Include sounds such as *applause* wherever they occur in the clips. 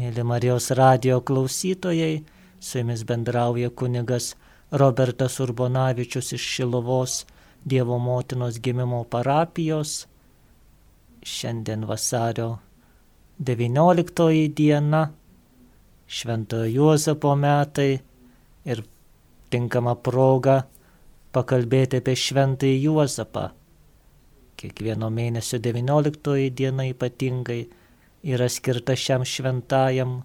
Mėly Marijos radio klausytojai, su jumis bendrauja kunigas Robertas Urbonavičius iš Šilovos Dievo motinos gimimo parapijos. Šiandien vasario 19 diena, Šventojo Juozapo metai ir tinkama proga pakalbėti apie Šventąjį Juozapą. Kiekvieno mėnesio 19 diena ypatingai yra skirta šiam šventajam,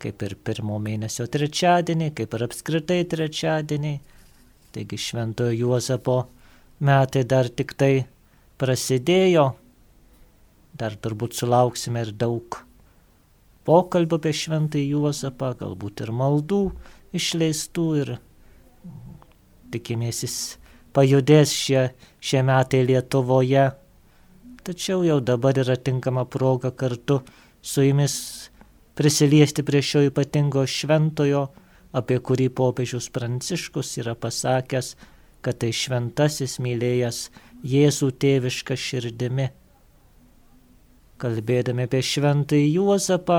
kaip ir pirmo mėnesio trečiadienį, kaip ir apskritai trečiadienį. Taigi šventojo Juozapo metai dar tik tai prasidėjo, dar turbūt sulauksime ir daug pokalbų apie šventąjį Juozapą, galbūt ir maldų išleistų ir tikimės jis pajudės šie, šie metai Lietuvoje tačiau jau dabar yra tinkama proga kartu su jumis prisiliesti prie šio ypatingo šventojo, apie kurį popiežius Pranciškus yra pasakęs, kad tai šventasis mylėjęs Jėzų tėvišką širdimi. Kalbėdami apie šventąjį Juozapą,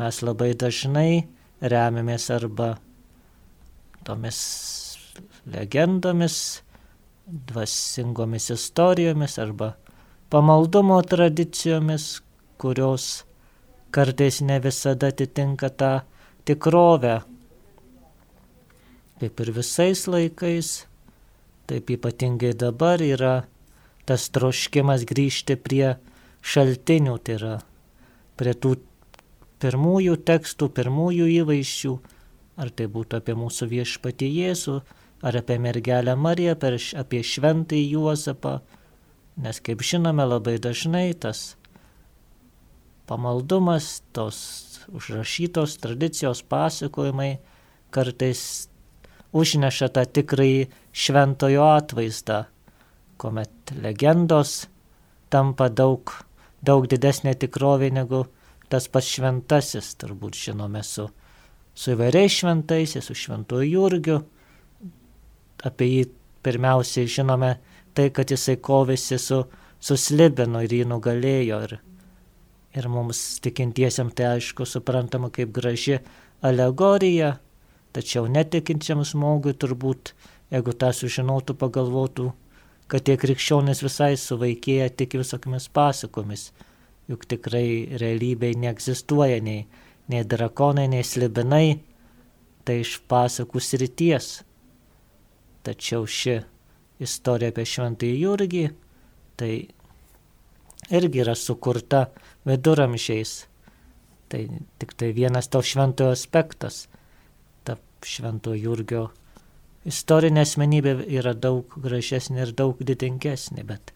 mes labai dažnai remiamės arba tomis legendomis, dvasingomis istorijomis arba pamaldumo tradicijomis, kurios kartais ne visada atitinka tą tikrovę. Kaip ir visais laikais, taip ypatingai dabar yra tas troškimas grįžti prie šaltinių, tai yra prie tų pirmųjų tekstų, pirmųjų įvaizdžių, ar tai būtų apie mūsų viešpatį Jėzų, ar apie mergelę Mariją, apie šventąjį Juozapą, Nes kaip žinome, labai dažnai tas pamaldumas, tos užrašytos tradicijos pasakojimai kartais užneša tą tikrąjį šventojo atvaizdą, kuomet legendos tampa daug, daug didesnė tikrovė negu tas pats šventasis, turbūt žinome su, su įvairiais šventaisiais, su šventuoju Jurgiu, apie jį pirmiausiai žinome tai, kad jisai kovėsi su, su slibinu ir jį nugalėjo. Ir, ir mums tikintiesiam tai aišku suprantama kaip graži alegorija, tačiau netikinčiam žmogui turbūt, jeigu tą sužinotų, pagalvotų, kad tie krikščionys visai suvaikėja tik visokiamis pasakomis, juk tikrai realybėje neegzistuoja nei, nei drakonai, nei slibinai, tai iš pasakų srities. Tačiau ši istorija apie Šventąjį Jurgį, tai irgi yra sukurta viduramžiais. Tai tik tai vienas to šventojo aspektas. Ta šventojo Jurgio istorinė asmenybė yra daug gražesnė ir daug didingesnė, bet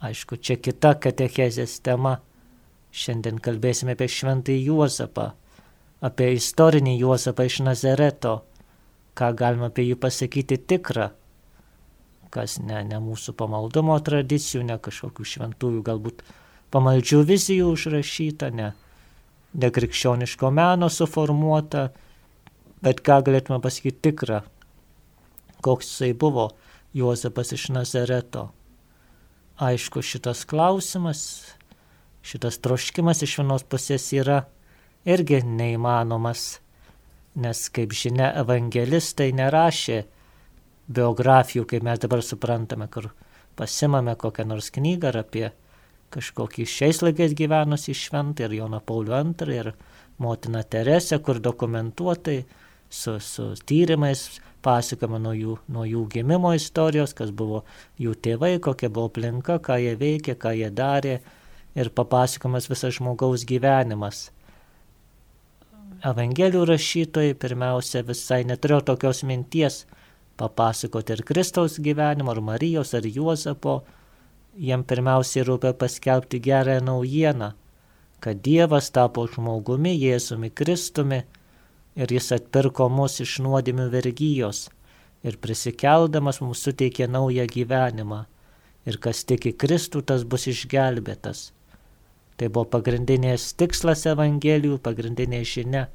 aišku, čia kita katechezės tema. Šiandien kalbėsime apie šventąjį Juozapą, apie istorinį Juozapą iš Nazareto, ką galima apie jį pasakyti tikrą kas ne, ne mūsų pamaldumo tradicijų, ne kažkokių šventųjų galbūt pamaldžių vizijų užrašyta, ne, ne krikščioniško meno suformuota, bet ką galėtume pasakyti tikrą, koks jisai buvo Juozapas iš Nazareto. Aišku, šitas klausimas, šitas troškimas iš vienos pusės yra irgi neįmanomas, nes, kaip žinia, evangelistai nerašė biografijų, kaip mes dabar suprantame, kur pasimame kokią nors knygą ar apie kažkokį šiais laikais gyvenusi šventą ir Joną Paulių II ir motiną Teresę, kur dokumentuotai su, su tyrimais pasakoma nuo jų, nuo jų gimimo istorijos, kas buvo jų tėvai, kokia buvo aplinka, ką jie veikė, ką jie darė ir papasakomas visas žmogaus gyvenimas. Evangelijų rašytojai pirmiausia visai neturėjo tokios minties, papasakoti ir Kristaus gyvenimo, ar Marijos, ar Juozapo, jiem pirmiausiai rūpia paskelbti gerąją naujieną, kad Dievas tapo žmogumi, Jėzumi Kristumi ir jis atpirko mus iš nuodėmių vergyjos ir prisikeldamas mums suteikė naują gyvenimą ir kas tiki Kristų, tas bus išgelbėtas. Tai buvo pagrindinės tikslas Evangelijų, pagrindinė žinia.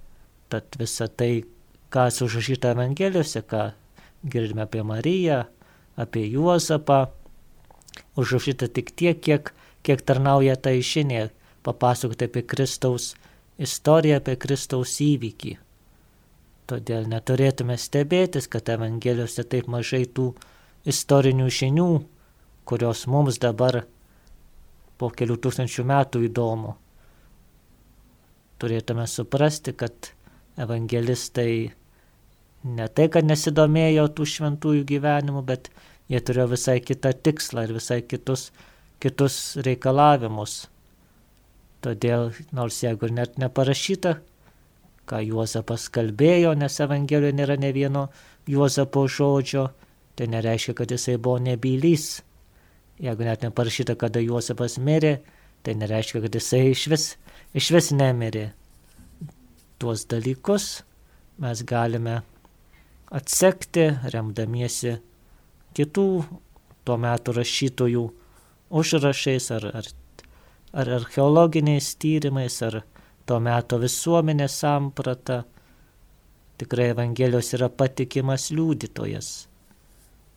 Tad visa tai, kas užrašyta Evangelijose, ką girdime apie Mariją, apie Juozapą, užrašyta tik tiek, kiek, kiek tarnauja ta išinė, papasakoti apie Kristaus istoriją apie Kristaus įvykį. Todėl neturėtume stebėtis, kad Evangelijose taip mažai tų istorinių žinių, kurios mums dabar po kelių tūkstančių metų įdomu. Turėtume suprasti, kad evangelistai ne tai, kad nesidomėjo tų šventųjų gyvenimų, bet jie turėjo visai kitą tikslą ir visai kitus, kitus reikalavimus. Todėl, nors jeigu net neparašyta, ką Juozapas kalbėjo, nes Evangelijoje nėra ne vieno Juozapo žodžio, tai nereiškia, kad jisai buvo nebylys. Jeigu net neparašyta, kada Juozapas mirė, tai nereiškia, kad jisai iš vis, iš vis nemirė. Tuos dalykus mes galime atsekti, remdamiesi kitų tuo metu rašytojų užrašais ar, ar, ar archeologiniais tyrimais, ar to meto visuomenės samprata. Tikrai Evangelijos yra patikimas liūdytojas.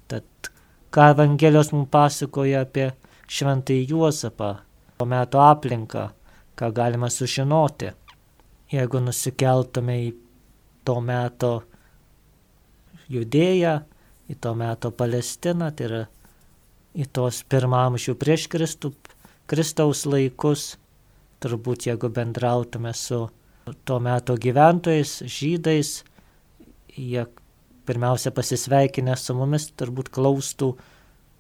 Tad ką Evangelijos mums pasakoja apie šventąjį Juozapą, to meto aplinką, ką galima sužinoti. Jeigu nusikeltume į to meto judėją, į to meto Palestiną, tai yra į tos pirmamžių prieš Kristų, Kristaus laikus, turbūt jeigu bendrautume su to meto gyventojais, žydais, jie pirmiausia pasisveikinę su mumis turbūt klaustų,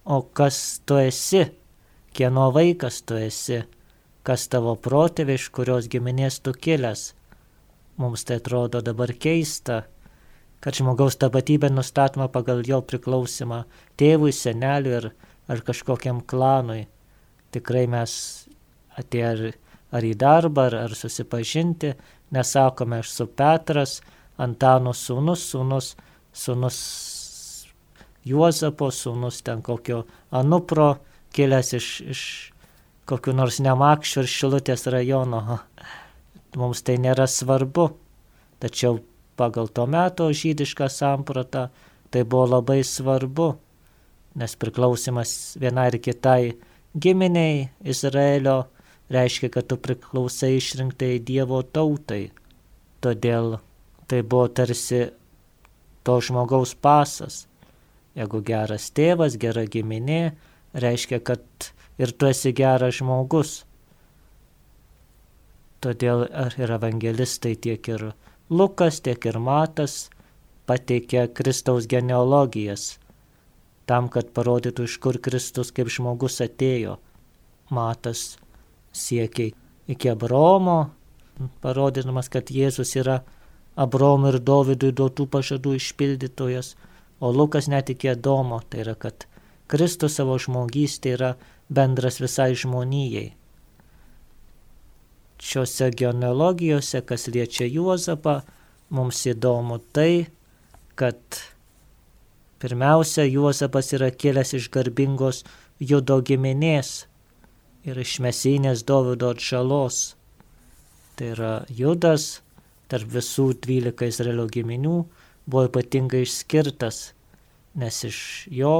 o kas tu esi, kieno vaikas tu esi, kas tavo protėviai, iš kurios giminės tu kilęs. Mums tai atrodo dabar keista, kad žmogaus tapatybė nustatoma pagal jo priklausimą tėvui, seneliui ar, ar kažkokiam klanui. Tikrai mes atėję ar, ar į darbą, ar, ar susipažinti, nesakome aš su Petras, Antano sūnus, sūnus sunus Juozapo, sunus ten kokio Anupro, kilęs iš, iš kokiu nors nemakščių ir šilutės rajono. *laughs* Mums tai nėra svarbu, tačiau pagal to meto žydišką sampratą tai buvo labai svarbu, nes priklausimas vienai ir kitai giminiai Izraelio reiškia, kad tu priklausai išrinktai Dievo tautai. Todėl tai buvo tarsi to žmogaus pasas. Jeigu geras tėvas, gera giminė, reiškia, kad ir tu esi geras žmogus. Todėl ir evangelistai tiek ir Lukas, tiek ir Matas pateikė Kristaus genealogijas, tam, kad parodytų, iš kur Kristus kaip žmogus atėjo. Matas siekia iki Abromo, parodydamas, kad Jėzus yra Abromui ir Dovydui duotų pažadų išpildytojas, o Lukas net iki Adomo, tai yra, kad Kristus savo žmogystė yra bendras visai žmonijai. Šiuose genealogijose, kas liečia Juozapą, mums įdomu tai, kad pirmiausia, Juozapas yra kilęs iš garbingos judo giminės ir iš mesinės Dovido atšalos. Tai yra Judas, tarp visų 12 Izraelio giminių buvo ypatingai išskirtas, nes iš jo,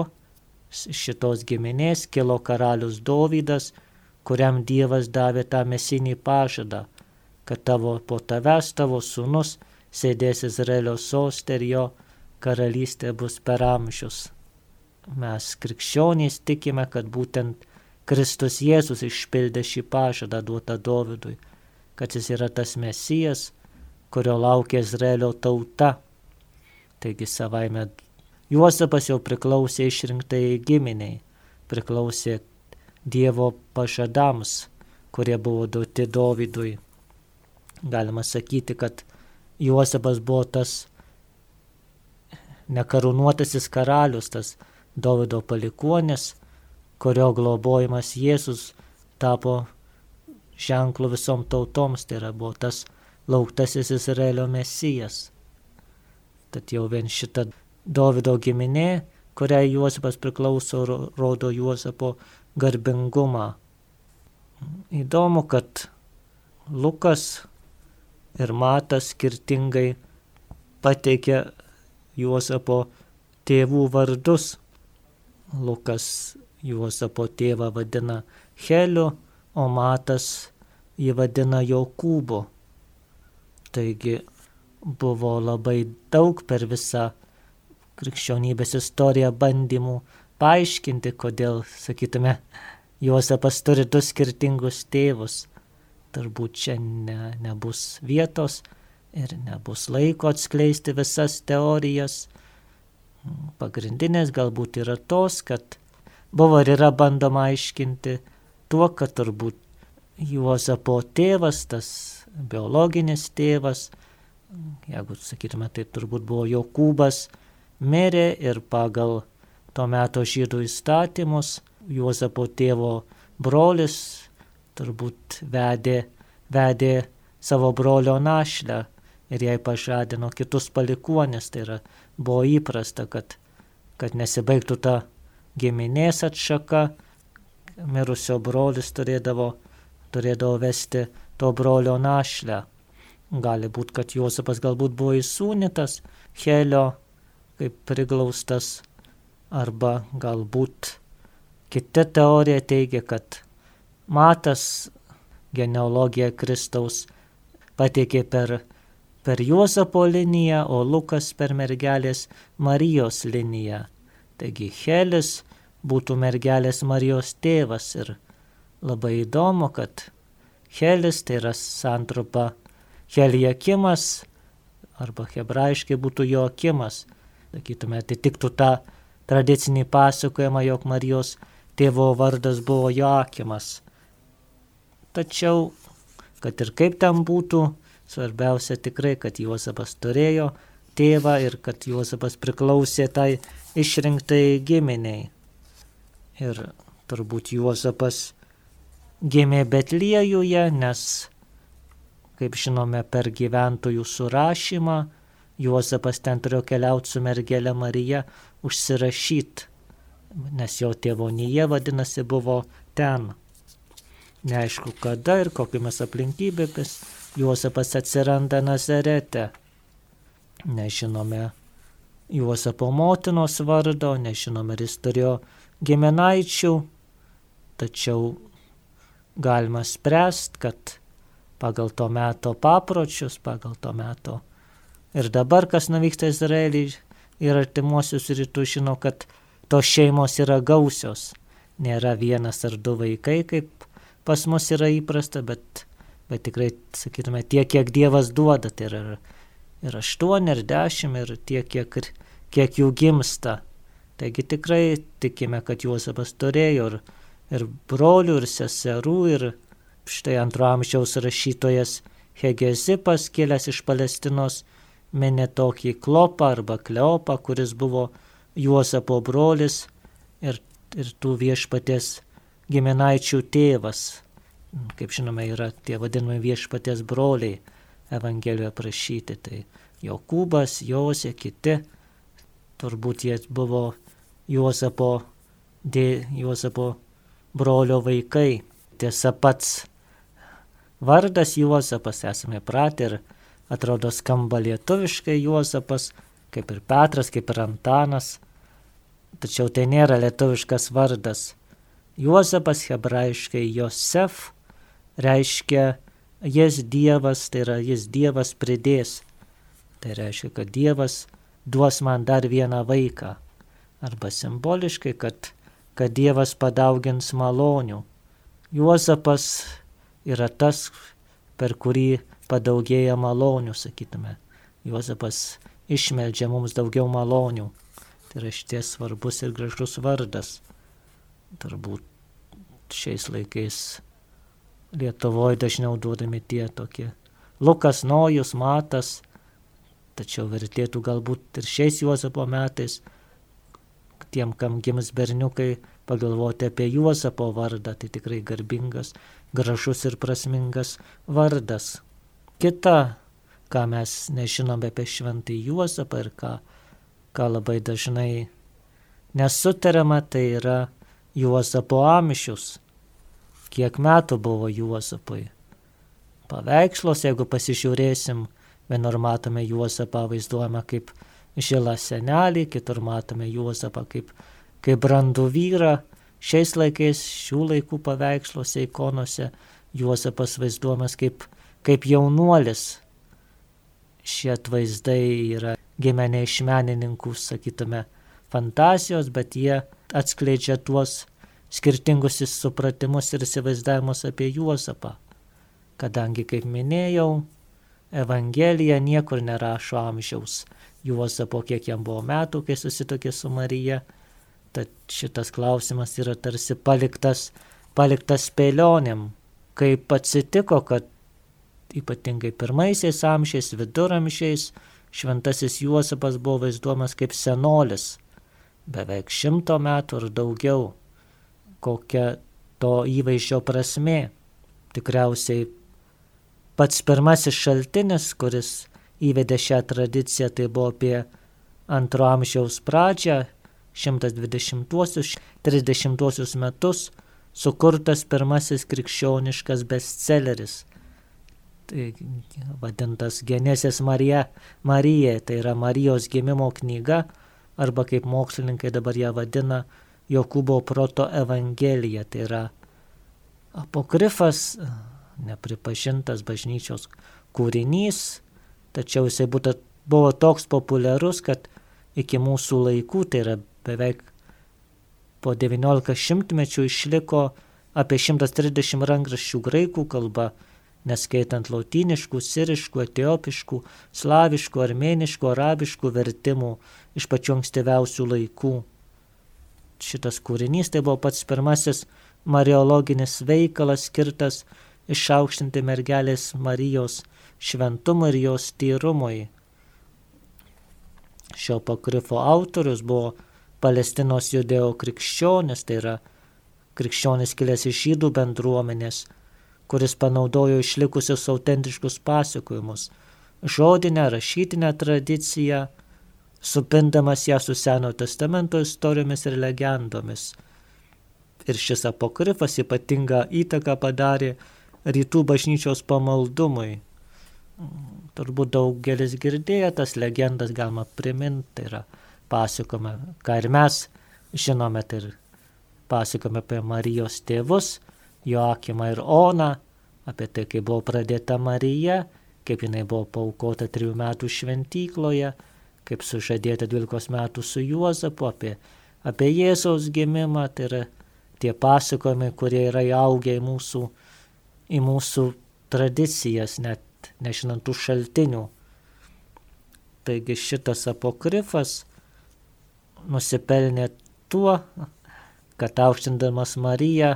šitos giminės, kilo karalius Dovydas, kuriam Dievas davė tą mesinį pažadą, kad tavo po tavęs tavo sūnus sėdės Izraelio sostė ir jo karalystė bus per amžius. Mes krikščionys tikime, kad būtent Kristus Jėzus išpildė šį pažadą duotą Dovydui, kad jis yra tas mesijas, kurio laukia Izraelio tauta. Taigi savaime Juozapas jau priklausė išrinktai giminiai, priklausė Dievo pažadams, kurie buvo duoti Dovydui. Galima sakyti, kad Juozapas buvo tas nekarūnuotasis karalius, tas Dovido palikuonis, kurio globojimas Jėzus tapo ženklu visom tautoms, tai yra buvo tas lauktasis Izraelio mesijas. Tad jau vien šita Davido giminė, kuriai Juozapas priklauso, rodo Juozapo garbingumą. Įdomu, kad Lukas ir Matas skirtingai pateikia Juozapo tėvų vardus. Lukas Juozapo tėvą vadina Heliu, o Matas jį vadina Jokūbu Taigi buvo labai daug per visą krikščionybės istoriją bandymų paaiškinti, kodėl, sakytume, Juozapas turi du skirtingus tėvus. Turbūt čia ne, nebus vietos ir nebus laiko atskleisti visas teorijas. Pagrindinės galbūt yra tos, kad buvo ir yra bandoma aiškinti tuo, kad turbūt Juozapo tėvas, tas biologinis tėvas, jeigu sakytume, tai turbūt buvo Jokūbas, mirė ir pagal to meto žydų įstatymus Juozapo tėvo brolis turbūt vedė, vedė savo brolio našlę ir jai pažadino kitus palikuonis. Tai yra, buvo įprasta, kad, kad nesibaigtų ta giminės atšaka, mirusio brolis turėdavo, turėdavo vesti to brolio našlę. Gali būti, kad Jozapas galbūt buvo įsūnytas Helio kaip priglaustas, arba galbūt kita teorija teigia, kad Matas genealogiją Kristaus pateikė per, per Juozapo liniją, o Lukas per mergelės Marijos liniją. Taigi Helis būtų mergelės Marijos tėvas ir labai įdomu, kad Helis tai yra santrupa Heliakimas arba hebrajiškai būtų Joakimas sakytume, atitiktų tą tradicinį pasakojimą, jog Marijos tėvo vardas buvo Joakimas. Tačiau, kad ir kaip ten būtų, svarbiausia tikrai, kad Juozapas turėjo tėvą ir kad Juozapas priklausė tai išrinktai giminiai. Ir turbūt Juozapas gimė Betliejuje, nes, kaip žinome, per gyventojų surašymą Juozapas ten turėjo keliauti su mergelė Marija užsirašyti, nes jo tėvonyje vadinasi buvo ten. Neaišku kada ir kokiamis aplinkybėmis Juozapas atsiranda Nazarete. Nežinome Juozapo motinos vardo, nežinome, ar jis turėjo giminaičių, tačiau galima spręsti, kad pagal to meto papročius, pagal to meto Ir dabar, kas nuvyksta Izraelį ir artimuosius rytų, žino, kad tos šeimos yra gausios. Nėra vienas ar du vaikai, kaip pas mus yra įprasta, bet, bet tikrai, sakytume, tiek, kiek Dievas duoda, tai yra ir aštuoni, ir dešimt, ir tiek, kiek, kiek jų gimsta. Taigi tikrai tikime, kad Juozapas turėjo ir, ir brolių, ir seserų, ir štai antro amžiaus rašytojas Hegezipas, kilęs iš Palestinos, minė tokį klopą arba kleopą, kuris buvo Juozapo brolis ir, ir tų viešpatės giminaičių tėvas. Kaip žinome, yra tie vadinami viešpatės broliai Evangelijoje aprašyti. Tai Jokūbas, Josė, kiti, turbūt jie buvo Juozapo, dė, Juozapo brolio vaikai. Tiesa pats vardas Juozapas esame pratę ir atrodo skamba lietuviškai Juozapas, kaip ir Petras, kaip ir Antanas, tačiau tai nėra lietuviškas vardas. Juozapas hebrajiškai Josef reiškia jis Dievas, tai yra jis Dievas pridės. Tai reiškia, kad Dievas duos man dar vieną vaiką. Arba simboliškai, kad, kad Dievas padaugins malonių. Juozapas yra tas, per kurį padaugėja malonių, sakytume. Juozapas išmeldžia mums daugiau malonių. Tai yra šties svarbus ir gražus vardas. Turbūt šiais laikais Lietuvoje dažniau duodami tie tokie. Lukas Nojus, Matas, tačiau vertėtų galbūt ir šiais Juozapo metais tiem, kam gims berniukai, pagalvoti apie Juozapo vardą, tai tikrai garbingas, gražus ir prasmingas vardas, kita, ką mes nežinome apie šventąjį Juozapą ir ką, ką labai dažnai nesutariama, tai yra Juozapo amžius. Kiek metų buvo Juozapui? Paveikslos, jeigu pasižiūrėsim, vienur matome Juozapą vaizduojama kaip žilą senelį, kitur matome Juozapą kaip, kaip brandų vyrą. Šiais laikais, šių laikų paveiksluose, ikonose, Juozapas vaizduojamas kaip kaip jaunuolis, šie atvaizdai yra gimę ne iš menininkų, sakytume, fantazijos, bet jie atskleidžia tuos skirtingus supratimus ir įsivaizdavimus apie Juozapą. Kadangi, kaip minėjau, Evangelija niekur nerašo amžiaus Juozapo, kiek jam buvo metų, kai susitokė su Marija. Tad šitas klausimas yra tarsi paliktas, paliktas spėlionėm, kaip atsitiko, kad ypatingai pirmaisiais amžiais, viduramžiais, šventasis Juozapas buvo vaizduomas kaip senolis, beveik šimto metų ir daugiau. Kokia to įvaizdžio prasme? Tikriausiai pats pirmasis šaltinis, kuris įvedė šią tradiciją, tai buvo apie antro amžiaus pradžią, 120-30 metus, sukurtas pirmasis krikščioniškas bestselleris. Tai vadintas Genesės Marija, Marija, tai yra Marijos gimimo knyga, arba kaip mokslininkai dabar ją vadina, Jokūbo proto Evangelija, tai yra apokrifas, nepripažintas bažnyčios kūrinys, tačiau jisai būtų, buvo toks populiarus, kad iki mūsų laikų, tai yra beveik po 19 šimtmečių išliko apie 130 rankraščių graikų kalba, neskaitant lautiniškų, siriškų, etiopiškų, slaviškų, armėniškų, arabiškų vertimų iš pačių ankstyviausių laikų. Šitas kūrinys tai buvo pats pirmasis mariologinis veikalas skirtas išaukštinti mergelės Marijos šventumui ir jos tyrumui. Šio pakrifo autorius buvo Palestinos judėjo krikščionis, tai yra krikščionis kilęs iš žydų bendruomenės, kuris panaudojo išlikusius autentiškus pasakojimus, žodinę, rašytinę tradiciją, supindamas ją su Seno testamento istorijomis ir legendomis. Ir šis apokrifas ypatingą įtaką padarė rytų bažnyčios pamaldumui. Turbūt daugelis girdėjo tas legendas, galima priminti, tai yra pasakome, ką ir mes žinome, tai ir pasakome apie Marijos tėvus, Joakimą ir Oną, apie tai, kaip buvo pradėta Marija, kaip jinai buvo paukota trijų metų šventykloje, kaip sužadėta 12 metų su Juozapu, apie, apie Jėzaus gimimą, tai yra tie pasakojimai, kurie yra įaugę į mūsų, į mūsų tradicijas, net nežinant tų šaltinių. Taigi šitas apokrifas nusipelnė tuo, kad aukštindamas Mariją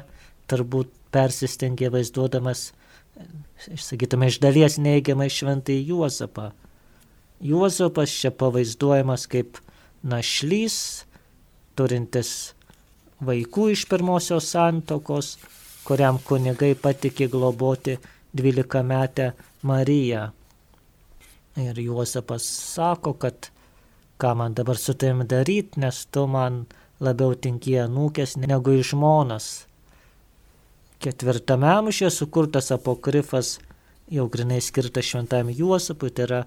turbūt persistengė vaizduodamas, sakytume, iš dalies neigiamai šventai Juozapą. Juozapas čia pavaizduojamas kaip našlys, turintis vaikų iš pirmosios santokos, kuriam kunigai patikė globoti 12 metę Mariją. Ir Juozapas sako, kad ką man dabar su tavimi daryti, nes tu man labiau tinkie nūkės negu iš žmonas. Ketvirtame amžiuje sukurtas apokrifas, jau grinai skirtas šventam Juozapui, tai yra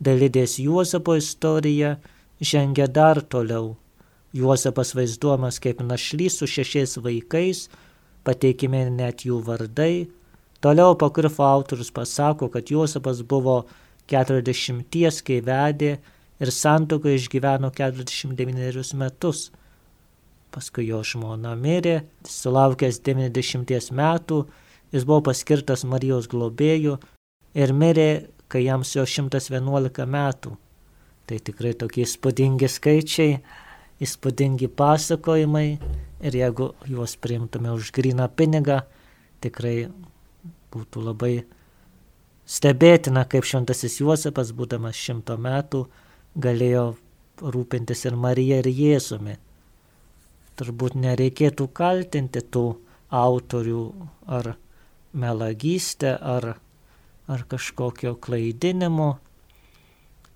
dalydės Juozapo istorija, žengia dar toliau. Juozapas vaizduojamas kaip našlys su šešiais vaikais, pateikime net jų vardai. Toliau apokrifo autorius pasako, kad Juozapas buvo 40, kai vedė ir santoką išgyveno 49 metus. Paskui jo žmona mirė, sulaukęs 90 metų, jis buvo paskirtas Marijos globėjų ir mirė, kai jam jo 111 metų. Tai tikrai tokie įspūdingi skaičiai, įspūdingi pasakojimai ir jeigu juos priimtume už gryną pinigą, tikrai būtų labai stebėtina, kaip šventasis Juozapas, būdamas šimto metų, galėjo rūpintis ir Marija, ir Jėzumi. Turbūt nereikėtų kaltinti tų autorių ar melagystę, ar, ar kažkokio klaidinimo.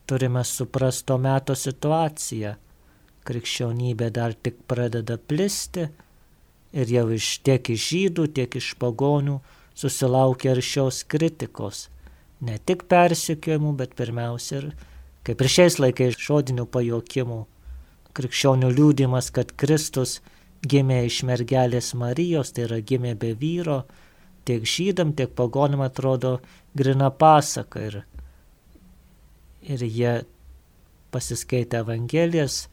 Turime suprasti to meto situaciją. Krikščionybė dar tik pradeda plisti ir jau iš tiek iš žydų, tiek iš pagonių susilaukia ir šios kritikos. Ne tik persikiojimų, bet pirmiausia ir Kaip ir šiais laikais žodinių pajokimų, krikščionių liūdimas, kad Kristus gimė iš mergelės Marijos, tai yra gimė be vyro, tiek žydam, tiek pagonim atrodo grina pasaka ir ir jie pasiskaitę Evangelijas,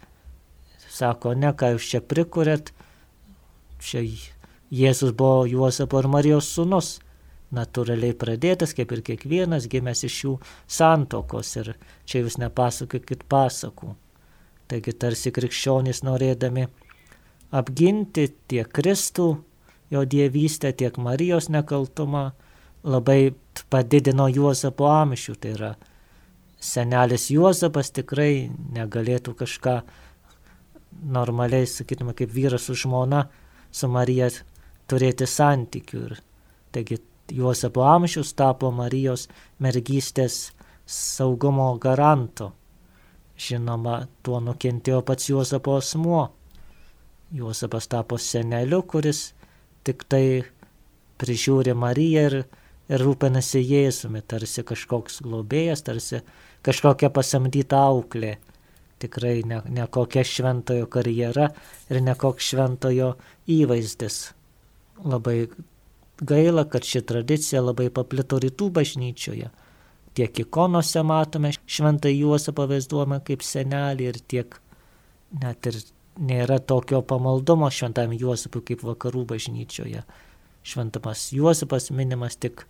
sako, ne ką jūs čia prikūrėt, čia Jėzus buvo Juozapo ir Marijos sūnus, natūraliai pradėtas, kaip ir kiekvienas gimęs iš jų santokos ir čia jūs nepasakokit pasakų. Taigi tarsi krikščionys norėdami apginti tiek Kristų, jo dievystę, tiek Marijos nekaltumą, labai padidino Juozapo amžių. Tai yra senelis Juozapas tikrai negalėtų kažką normaliai, sakytume, kaip vyras su žmona, su Marija turėti santykių. Ir taigi Juozapo amžius tapo Marijos mergystės saugumo garantu. Žinoma, tuo nukentėjo pats Juozapo asmuo. Juozapas tapo seneliu, kuris tik tai prižiūri Mariją ir, ir rūpinasi Jėzumi, tarsi kažkoks globėjas, tarsi kažkokia pasamdyta auklė. Tikrai ne, ne kokia šventojo karjera ir ne koks šventojo įvaizdis. Labai gaila, kad ši tradicija labai paplito rytų bažnyčioje. Tiek ikonose matome šventą Juozapą vaizduojame kaip senelį ir tiek net ir nėra tokio pamaldumo šventam Juozapui kaip vakarų bažnyčioje. Šventamas Juozapas minimas tik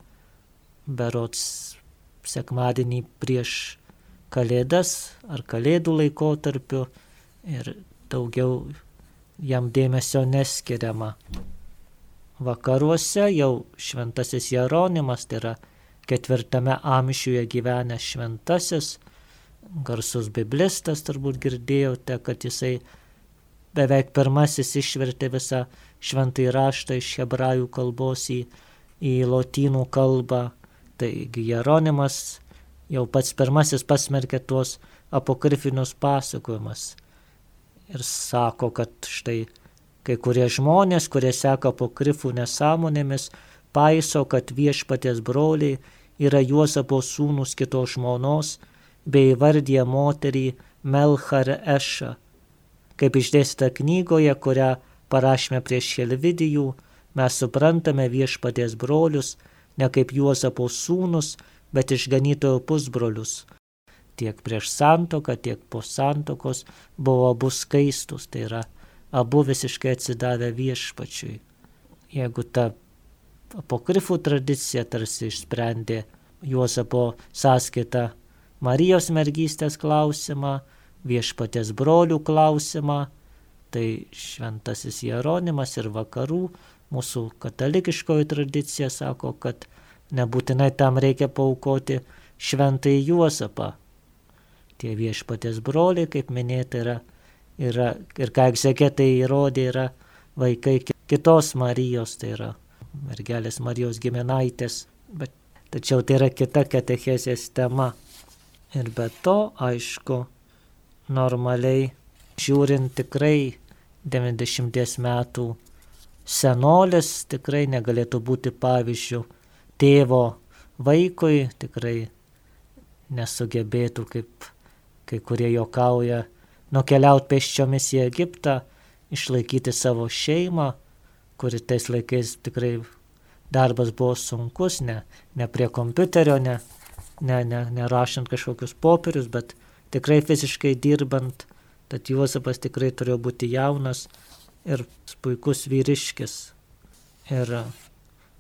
berots sekmadienį prieš Kalėdas ar Kalėdų laikotarpiu ir daugiau jam dėmesio neskiriama. Vakaruose jau šventasis Jeronimas, tai yra ketvirtame amžiuje gyvenęs šventasis, garsus biblistas turbūt girdėjote, kad jisai beveik pirmasis išvertė visą šventąjį raštą iš hebrajų kalbos į, į lotynų kalbą. Taigi Jeronimas jau pats pirmasis pasmerkė tuos apokrifinius pasakojimus ir sako, kad štai kai kurie žmonės, kurie seka apokrifų nesąmonėmis, paiso, kad viešpatės broliai yra Juozapo sūnus kitos žmonos, bei vardė moterį Melchar Ešą Kaip išdėstyta knygoje, kurią parašėme prieš Helvidijų, mes suprantame viešpaties brolius ne kaip Juozapo sūnus, bet išganytojo pusbrolius. Tiek prieš santoką, tiek po santokos buvo abu skaistus, tai yra abu visiškai atsidavę viešpačiui. Jeigu ta apokrifų tradicija tarsi išsprendė Juozapo sąskaitą Marijos mergystės klausimą, viešpatės brolių klausimą, tai šventasis Jeronimas ir vakarų, mūsų katalikiškoji tradicija sako, kad nebūtinai tam reikia paukoti šventai Juosapą. Tie viešpatės broliai, kaip minėta, yra, yra ir ką egzegetai įrodė, yra vaikai kitos Marijos, tai yra mergelės Marijos giminaitės, bet tačiau tai yra kita katechezės tema. Ir be to, aišku, normaliai žiūrint tikrai 90 metų senolis tikrai negalėtų būti pavyzdžių tėvo vaikui, tikrai nesugebėtų, kaip kai kurie jokauja, nukeliauti pėsčiomis į Egiptą, išlaikyti savo šeimą, kuri tais laikais tikrai darbas buvo sunkus, ne, ne prie kompiuterio, ne, ne, ne, nerašant kažkokius popierius, bet tikrai fiziškai dirbant, tad Juozapas tikrai turėjo būti jaunas ir puikus vyriškis. Ir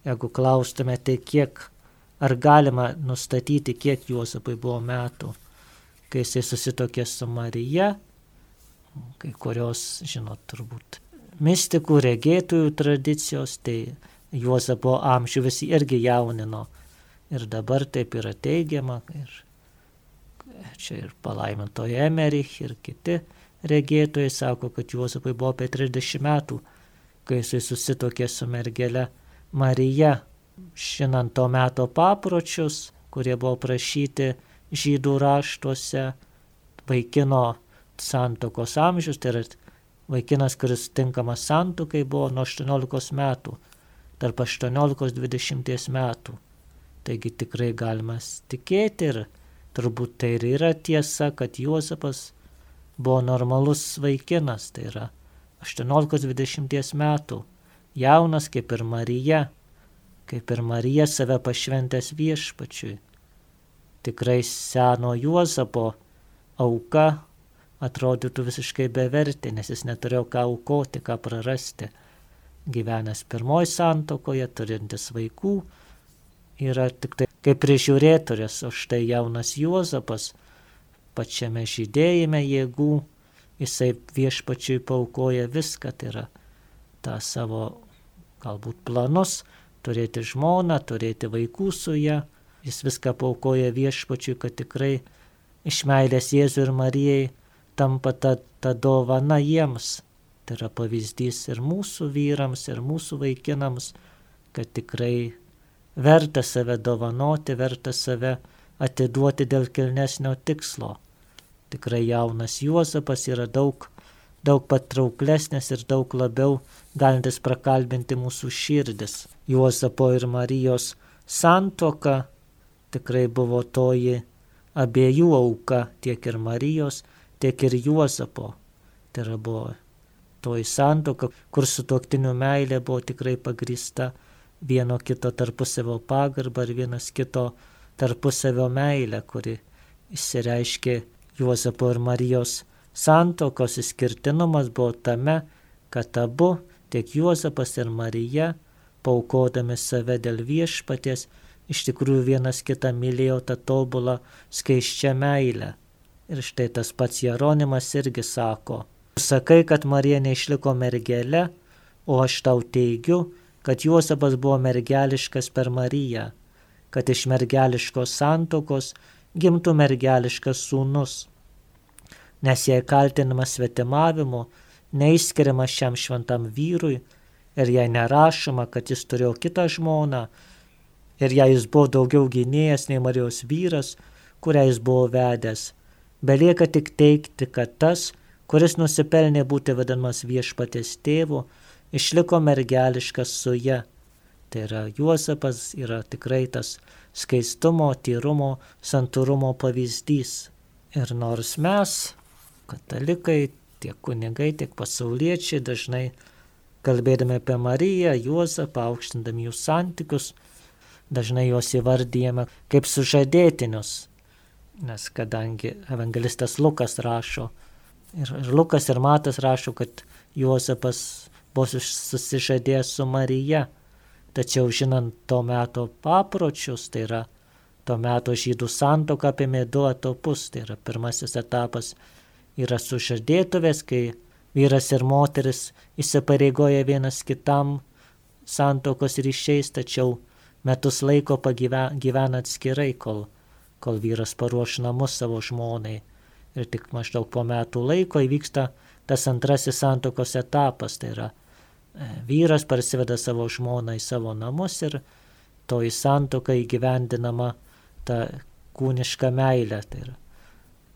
jeigu klaustumėte, kiek, ar galima nustatyti, kiek Juozapai buvo metų, kai jisai susitokė su Marija, kai kurios, žinot, turbūt mistikų, regėtojų tradicijos, tai Juozapo amžių visi irgi jaunino. Ir dabar taip yra teigiama. Ir čia ir palaimintoje Emerich ir kiti regėtojai sako, kad Juozapai buvo apie 30 metų, kai jisai susitokė su mergele Marija, žinant to meto papročius, kurie buvo prašyti žydų raštuose, vaikino santokos amžius, tai yra vaikinas, kuris tinkamas santokai buvo nuo 18 metų, tarp 18-20 metų. Taigi tikrai galima tikėti ir Turbūt tai ir yra tiesa, kad Juozapas buvo normalus vaikinas, tai yra 18-20 metų, jaunas kaip ir Marija, kaip ir Marija save pašventęs viešpačiui. tikrai seno Juozapo auka atrodytų visiškai bevertė, nes jis neturėjo ką aukoti, ką prarasti. Gyvenęs pirmoji santokoje, turintis vaikų, yra tik tai kaip prižiūrėtojas, o štai jaunas Juozapas pačiame žydėjime jėgų, jisai viešpačiui paukoja viską, tai yra tą savo galbūt planus, turėti žmoną, turėti vaikų su ją, jis viską paukoja viešpačiui, kad tikrai iš meilės Jėzui ir Marijai tampa ta, ta dovana jiems. Tai yra pavyzdys ir mūsų vyrams, ir mūsų vaikinams, kad tikrai verta save dovanoti, verta save atiduoti dėl kilnesnio tikslo. Tikrai jaunas Juozapas yra daug, daug patrauklesnis ir daug labiau galintis prakalbinti mūsų širdis. Juozapo ir Marijos santoka tikrai buvo toji abiejų auka, tiek ir Marijos, tiek ir Juozapo. Tai yra buvo toji santoka, kur su toktiniu meilė buvo tikrai pagrįsta vieno kito tarpusavio pagarbą ir vienas kito tarpusavio meilę, kuri įsireiškė Juozapo ir Marijos santokos įskirtinumas buvo tame, kad abu, tiek Juozapas ir Marija, paukodami save dėl viešpaties, iš tikrųjų vienas kitą mylėjo tą tobulą skaiščią meilę. Ir štai tas pats Jeronimas irgi sako, sakai, kad Marija neišliko mergelė, o aš tau teigiu, kad Juozapas buvo mergeliškas per Mariją, kad iš mergeliškos santokos gimtų mergeliškas sūnus. Nes jei kaltinamas svetimavimu, neįskiriamas šiam šventam vyrui ir jei nerašoma, kad jis turėjo kitą žmoną ir jei jis buvo daugiau gynėjas nei Marijos vyras, kurią jis buvo vedęs, Belieka tik teikti, kad tas, kuris nusipelnė būti vadinamas viešpatės tėvu, išliko mergeliškas su ja. Tai yra Juozapas yra tikrai tas skaistumo, tyrumo, santūrumo pavyzdys. Ir nors mes, katalikai, tiek kunigai, tiek pasauliečiai dažnai kalbėdami apie Mariją, Juozapą, aukštindami jų santykius, dažnai juos įvardyjame kaip sužadėtinius, nes kadangi evangelistas Lukas rašo, ir, ir Lukas ir Matas rašo, kad Juozapas buvo susižadėjęs su Marija, tačiau žinant to meto papročius, tai yra to meto žydų santoka apėmė du etapus, tai yra pirmasis etapas yra sužadėtuvės, kai vyras ir moteris įsipareigoja vienas kitam santokos ryšiais, tačiau metus laiko pagyvena atskirai, kol kol vyras paruoš namus savo žmonai. Ir tik maždaug po metų laiko įvyksta tas antrasis santokos etapas, tai yra e, vyras parsiveda savo žmoną į savo namus ir toji santoka įgyvendinama ta kūniška meilė. Tai yra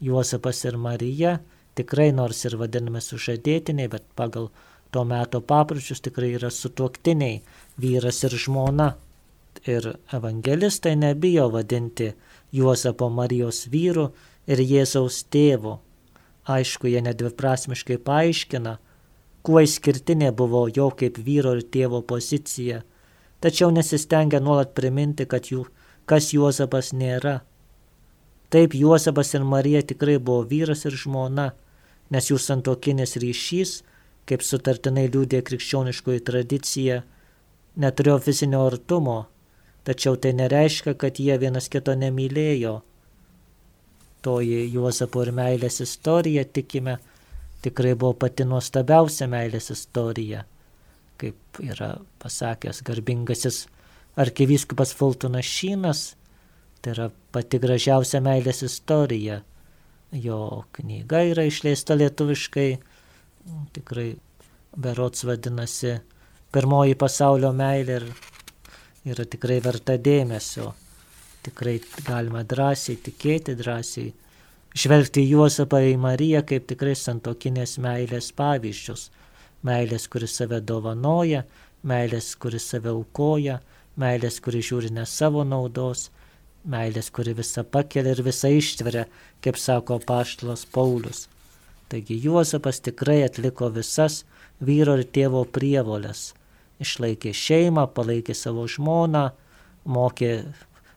Juozapas ir Marija tikrai nors ir vadinami sužadėtiniai, bet pagal to meto papročius tikrai yra sutuoktiniai vyras ir žmona. Ir evangelistai nebijo vadinti Juozapo Marijos vyru ir Jėzaus tėvu. Aišku, jie nedviprasmiškai paaiškina, kuo išskirtinė buvo jo kaip vyro ir tėvo pozicija, tačiau nesistengia nuolat priminti, kad jų, kas Juozapas nėra. Taip Juozapas ir Marija tikrai buvo vyras ir žmona, nes jų santokinis ryšys, kaip sutartinai liūdė krikščioniškoji tradicija, neturėjo fizinio artumo, tačiau tai nereiškia, kad jie vienas kito nemylėjo. Toji Juozapo ir meilės istorija, tikime, tikrai buvo pati nuostabiausia meilės istorija, kaip yra pasakęs garbingasis arkivyskupas Fultonas Šynas, tai yra pati gražiausia meilės istorija. Jo knyga yra išleista lietuviškai, tikrai berots vadinasi Pirmoji pasaulio meilė ir yra tikrai verta dėmesio. Tikrai galima drąsiai tikėti, drąsiai žvelgti Juozapą į Mariją kaip tikrai santokinės meilės pavyzdžius. Meilės, kuris save dovanoja, meilės, kuris save aukoja, meilės, kuri žiūri ne savo naudos, meilės, kuri visą pakelia ir visą ištveria, kaip sako paštalas Paulius. Taigi Juozapas tikrai atliko visas vyro ir tėvo prievolės išlaikė šeimą, palaikė savo žmoną, mokė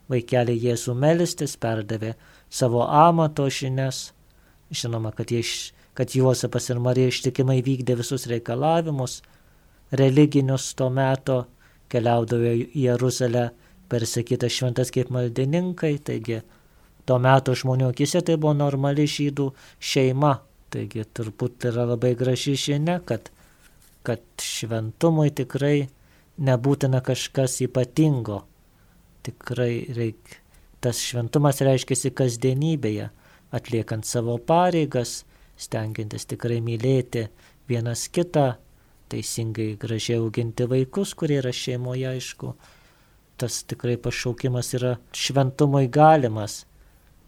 vaikelį Jėzų melstis, perdavė savo amato žinias. Žinoma, kad, jie, kad Juozapas ir Marija ištikimai vykdė visus reikalavimus religinius to meto, keliaudavo į Jeruzalę persakytas šventas kaip maldininkai, taigi tuo metu žmonių akise tai buvo normali žydų šeima. Taigi turbūt yra labai graži žinia, kad, kad šventumui tikrai nebūtina kažkas ypatingo. Tikrai reikia. Tas šventumas reiškia kasdienybėje, atliekant savo pareigas, stengiantis tikrai mylėti vienas kitą, teisingai gražiai auginti vaikus, kurie yra šeimoje, aišku. Tas tikrai pašaukimas yra šventumui galimas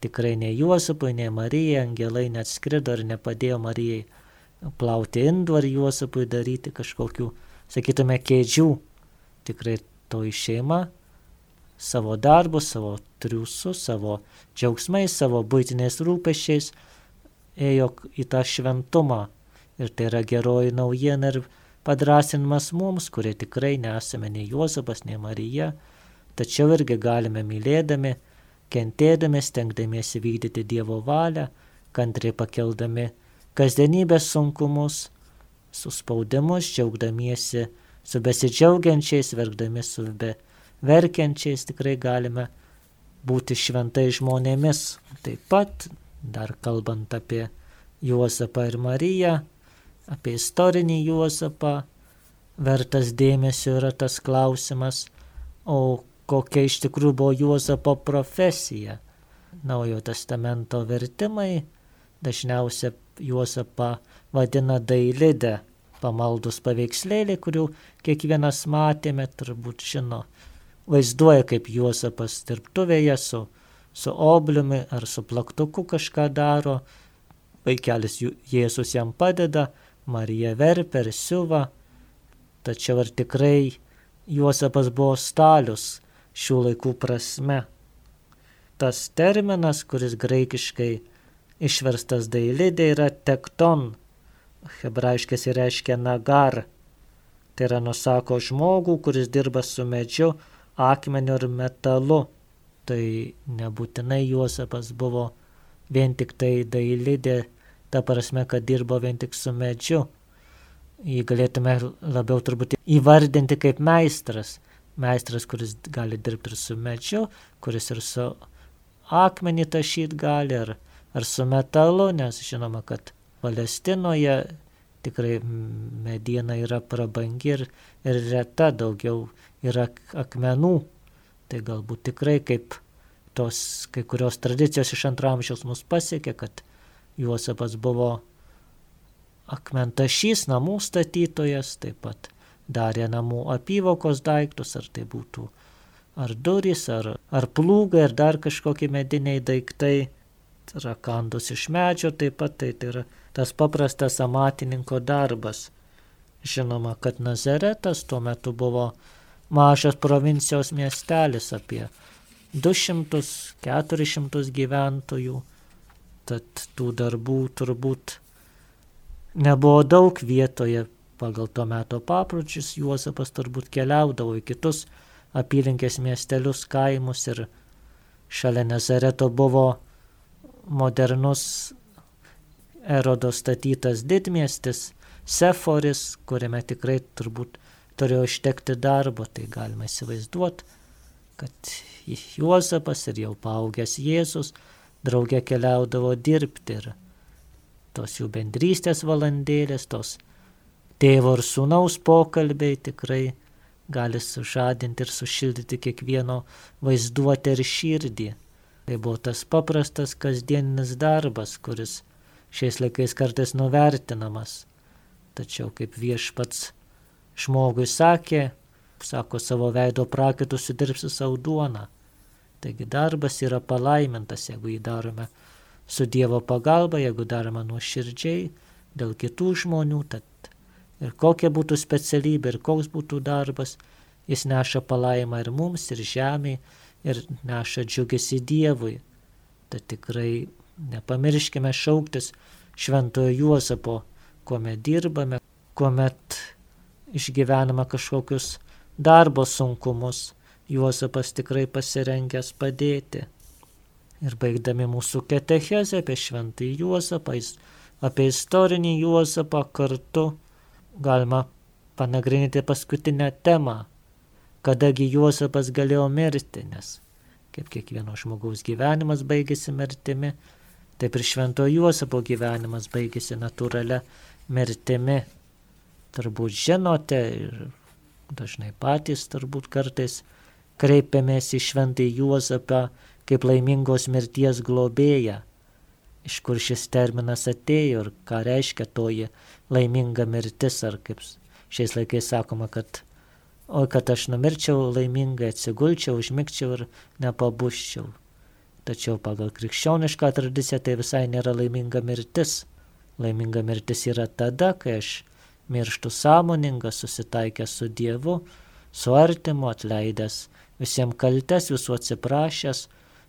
tikrai ne Juozapui, ne Marijai, angelai net skrido ir nepadėjo Marijai plauti indų ar Juozapui daryti kažkokių, sakytume, kėdžių. Tikrai toji šeima savo darbus, savo triusus, savo džiaugsmais, savo būtiniais rūpešiais ėjo į tą šventumą. Ir tai yra geroji naujiena ir padrasinimas mums, kurie tikrai nesame nei Juozapas, nei Marija, tačiau irgi galime mylėdami, kentėdami, stengdamiesi vykdyti Dievo valią, kantriai pakeldami kasdienybės sunkumus, suspaudimus, džiaugdamiesi su besidžiaugiančiais, verkdami su be verkiančiais, tikrai galime būti šventai žmonėmis. Taip pat, dar kalbant apie Juozapą ir Mariją, apie istorinį Juozapą, vertas dėmesio yra tas klausimas, o kokia iš tikrųjų buvo Juozapo profesija. Naujojo testamento vertimai dažniausiai Juozapą vadina dailidė, pamaldus paveikslėlė, kurių kiekvienas matėme, turbūt žino, vaizduoja, kaip Juozapas dirbtuvėje su, su obliumi ar su plaktuku kažką daro, vaikelis Jėzus jam padeda, Marija verpia ir siuva, tačiau ar tikrai Juozapas buvo stalius, šių laikų prasme. Tas terminas, kuris graikiškai išverstas dailidė, yra tekton, hebrajiškas reiškia nagar. Tai yra nusako žmogų, kuris dirba su medžiu, akmeniu ir metalu. Tai nebūtinai Juozapas buvo vien tik tai dailidė, ta prasme, kad dirbo vien tik su medžiu. Jį galėtume labiau turbūt įvardinti kaip meistras meistras, kuris gali dirbti ir su medžiu, kuris ir su akmenį tašyti gali, ar, ar su metalu, nes žinoma, kad Palestinoje tikrai mediena yra prabangi ir, ir reta, daugiau yra akmenų. Tai galbūt tikrai kaip tos kai kurios tradicijos iš antramžiaus mus pasiekė, kad Juozapas buvo akmentašys namų statytojas, taip pat darė namų apyvokos daiktus, ar tai būtų ar durys, ar, ar plūgai, ar dar kažkokie mediniai daiktai, rakandus iš medžio taip pat, tai, tai yra tas paprastas amatininko darbas. Žinoma, kad Nazaretas tuo metu buvo mažas provincijos miestelis apie 200-400 gyventojų, tad tų darbų turbūt nebuvo daug vietoje Pagal to meto papročius Juozapas turbūt keliaudavo į kitus apylinkės miestelius, kaimus ir šalia Nazareto buvo modernus Erodo statytas didmiestis Seforis, kuriame tikrai turbūt turėjo ištekti darbo, tai galima įsivaizduoti, kad Juozapas ir jau paaugęs Jėzus draugė keliaudavo dirbti ir tos jų bendrystės valandėlės, tos tėvo ir sūnaus pokalbiai tikrai gali sužadinti ir sušildyti kiekvieno vaizduotę ir širdį. Tai buvo tas paprastas kasdieninis darbas, kuris šiais laikais kartais nuvertinamas. Tačiau kaip viešpats žmogui sakė, sako savo veido prakitų sudirbsi savo duoną. Taigi darbas yra palaimintas, jeigu jį darome su Dievo pagalba, jeigu darome nuoširdžiai dėl kitų žmonių, tad ir kokia būtų specialybė ir koks būtų darbas, jis neša palaimą ir mums, ir žemė, ir neša džiugesi Dievui. Tad tikrai nepamirškime šauktis šventojo Juozapo, kuomet dirbame, kuomet išgyvename kažkokius darbo sunkumus. Juozapas tikrai pasirengęs padėti. Ir baigdami mūsų ketechezę apie šventąjį Juozapą, apie istorinį Juozapą kartu galima panagrinėti paskutinę temą, kadagi Juozapas galėjo mirti, nes kaip kiekvieno žmogaus gyvenimas baigėsi mirtimi, taip ir švento Juozapo gyvenimas baigėsi natūralia mirtimi. Turbūt žinote ir dažnai patys turbūt kartais kreipiamės į šventąjį Juozapą kaip laimingos mirties globėją. Iš kur šis terminas atėjo ir ką reiškia toji laiminga mirtis, ar kaip šiais laikais sakoma, kad o kad aš numirčiau laimingai, atsigulčiau, užmigčiau ir nepabuščiau. Tačiau pagal krikščionišką tradiciją tai visai nėra laiminga mirtis. Laiminga mirtis yra tada, kai aš mirštu sąmoningas, susitaikęs su Dievu, su artimu, atleidęs visiems kaltes, visų atsiprašęs,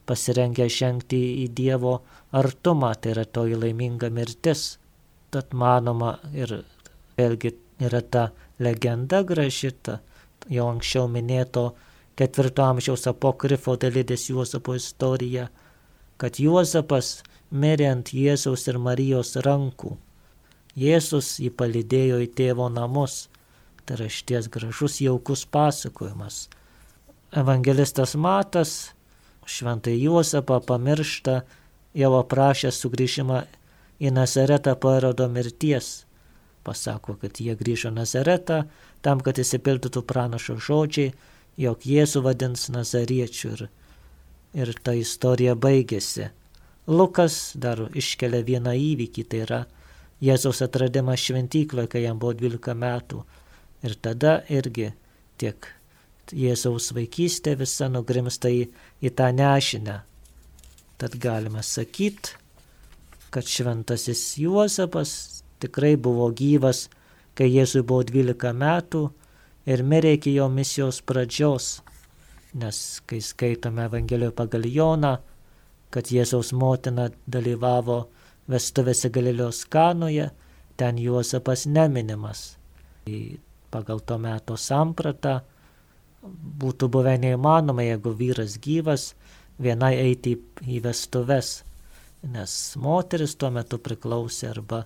pasirengę žengti į Dievo artumą, tai yra toji laiminga mirtis. Tad manoma ir vėlgi yra ta legenda gražita, jau anksčiau minėto ketvirto amžiaus apokrifo dalydės Juozapo istorija, kad Juozapas mirė ant Jėzaus ir Marijos rankų. Jėzus jį palydėjo į tėvo namus. Tai yra šties gražus jaukus pasakojimas. Evangelistas Matas šventai Juozapą pamiršta jau aprašęs sugrįžimą į Nazaretą po erodo mirties. Pasako, kad jie grįžo Nazaretą tam, kad įsipildytų pranašo žodžiai, jog Jėzų vadins Nazariečių ir, ir ta istorija baigėsi. Lukas dar iškelia vieną įvykį, tai yra Jėzaus atradimas šventykloje, kai jam buvo 12 metų. Ir tada irgi tiek Jėzaus vaikystė visa nugrimsta į, į tą nešinę. Tad galima sakyti, kad šventasis Juozapas tikrai buvo gyvas kai Jėzui buvo 12 metų ir mirė iki jo misijos pradžios. Nes kai skaitome Evangelijoje pagal Joną, kad Jėzaus motina dalyvavo vestuvėse Galilėjos kanoje, ten Juozapas neminimas. Tai pagal to meto sampratą būtų buvę neįmanoma, jeigu vyras gyvas, vienai eiti į vestuves, nes moteris tuo metu priklausė arba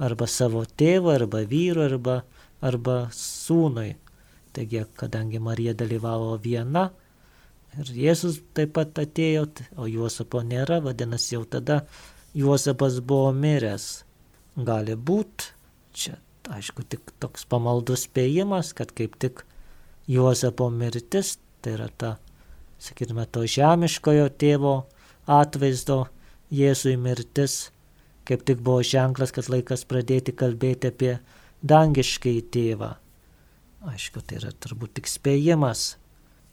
arba savo tėvui, arba vyrui, arba, arba sūnui. Taigi, kadangi Marija dalyvavo viena ir Jėzus taip pat atėjo, o Juozapo nėra, vadinasi, jau tada Juozapas buvo miręs. Gali būti, čia aišku tik toks pamaldus spėjimas, kad kaip tik Juozapo mirtis, tai yra ta, sakytume, to žemiškojo tėvo atvaizdo Jėzui mirtis kaip tik buvo ženklas, kad laikas pradėti kalbėti apie dangiškai tėvą. Aišku, tai yra turbūt tik spėjimas.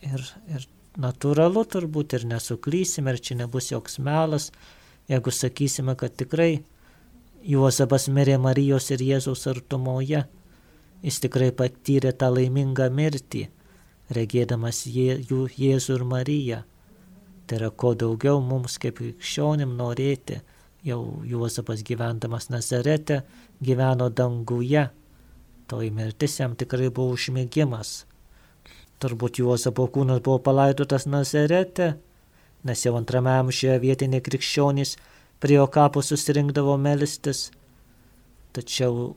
Ir, ir natūralu turbūt ir nesuklysime, ir čia nebus joks melas, jeigu sakysime, kad tikrai Juozapas mirė Marijos ir Jėzaus artumoje. Jis tikrai patyrė tą laimingą mirtį, regėdamas Jė, jų Jėzų ir Mariją. Tai yra ko daugiau mums kaip krikščionim norėti jau Juozapas gyvendamas Nazarete gyveno danguje. Toji mirtis jam tikrai buvo užmėgimas. Turbūt Juozapo kūnas buvo palaidotas Nazarete, nes jau antrame amžiuje vietiniai krikščionys prie jo kapo susirinkdavo melstis. Tačiau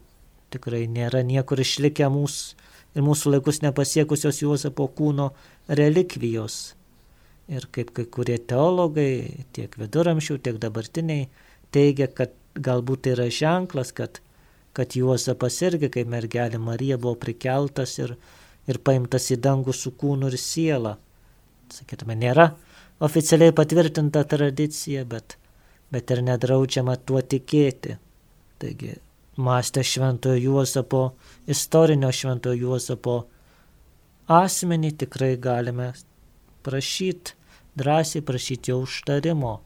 tikrai nėra niekur išlikę mūsų ir mūsų laikus nepasiekusios Juozapo kūno relikvijos. Ir kaip kai kurie teologai, tiek viduramžių, tiek dabartiniai, teigia, kad galbūt tai yra ženklas, kad, kad Juozapas irgi, kai mergelė Marija buvo prikeltas ir, ir paimtas į dangų su kūnu ir siela. Sakytume, nėra oficialiai patvirtinta tradicija, bet, bet ir nedraudžiama tuo tikėti. Taigi, mąstę šventojo Juozapo, istorinio šventojo Juozapo asmenį tikrai galime prašyti, drąsiai prašyti jo užtarimo.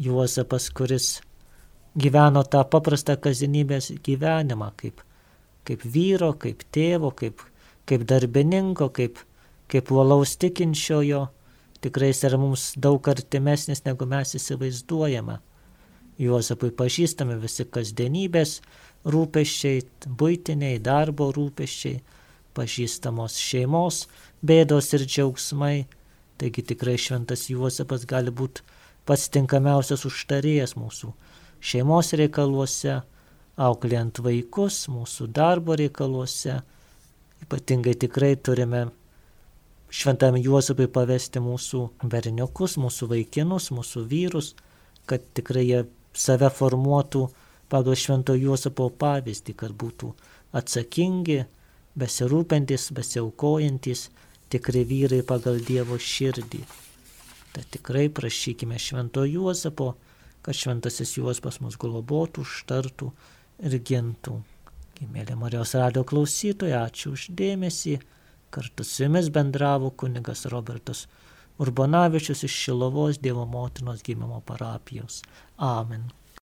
Juozapas, kuris gyveno tą paprastą kasdienybės gyvenimą, kaip, kaip vyro, kaip tėvo, kaip, kaip darbininko, kaip, kaip uolaus tikinčiojo, tikrai jis yra mums daug artimesnis, negu mes įsivaizduojame. Juozapui pažįstami visi kasdienybės rūpeščiai, būtiniai, darbo rūpeščiai, pažįstamos šeimos bėdos ir džiaugsmai. Taigi tikrai šventas Juozapas gali būti pats tinkamiausias užtarėjas mūsų šeimos reikaluose, auklėjant vaikus, mūsų darbo reikaluose. Ypatingai tikrai turime šventam Juozapui pavesti mūsų berniukus, mūsų vaikinus, mūsų vyrus, kad tikrai jie save formuotų pagal švento Juozapo pavyzdį, kad būtų atsakingi, besirūpintis, besiaukojantis, tikri vyrai pagal Dievo širdį. Tai tikrai prašykime švento Juozapo, kad šventasis Juozapas mus globotų, užtartų ir gintų. Mėly Marijos radio klausytojai, ačiū uždėmesį. Kartu su jumis bendravo kunigas Robertas Urbonavičius iš Šilovos Dievo motinos gimimo parapijos. Amen.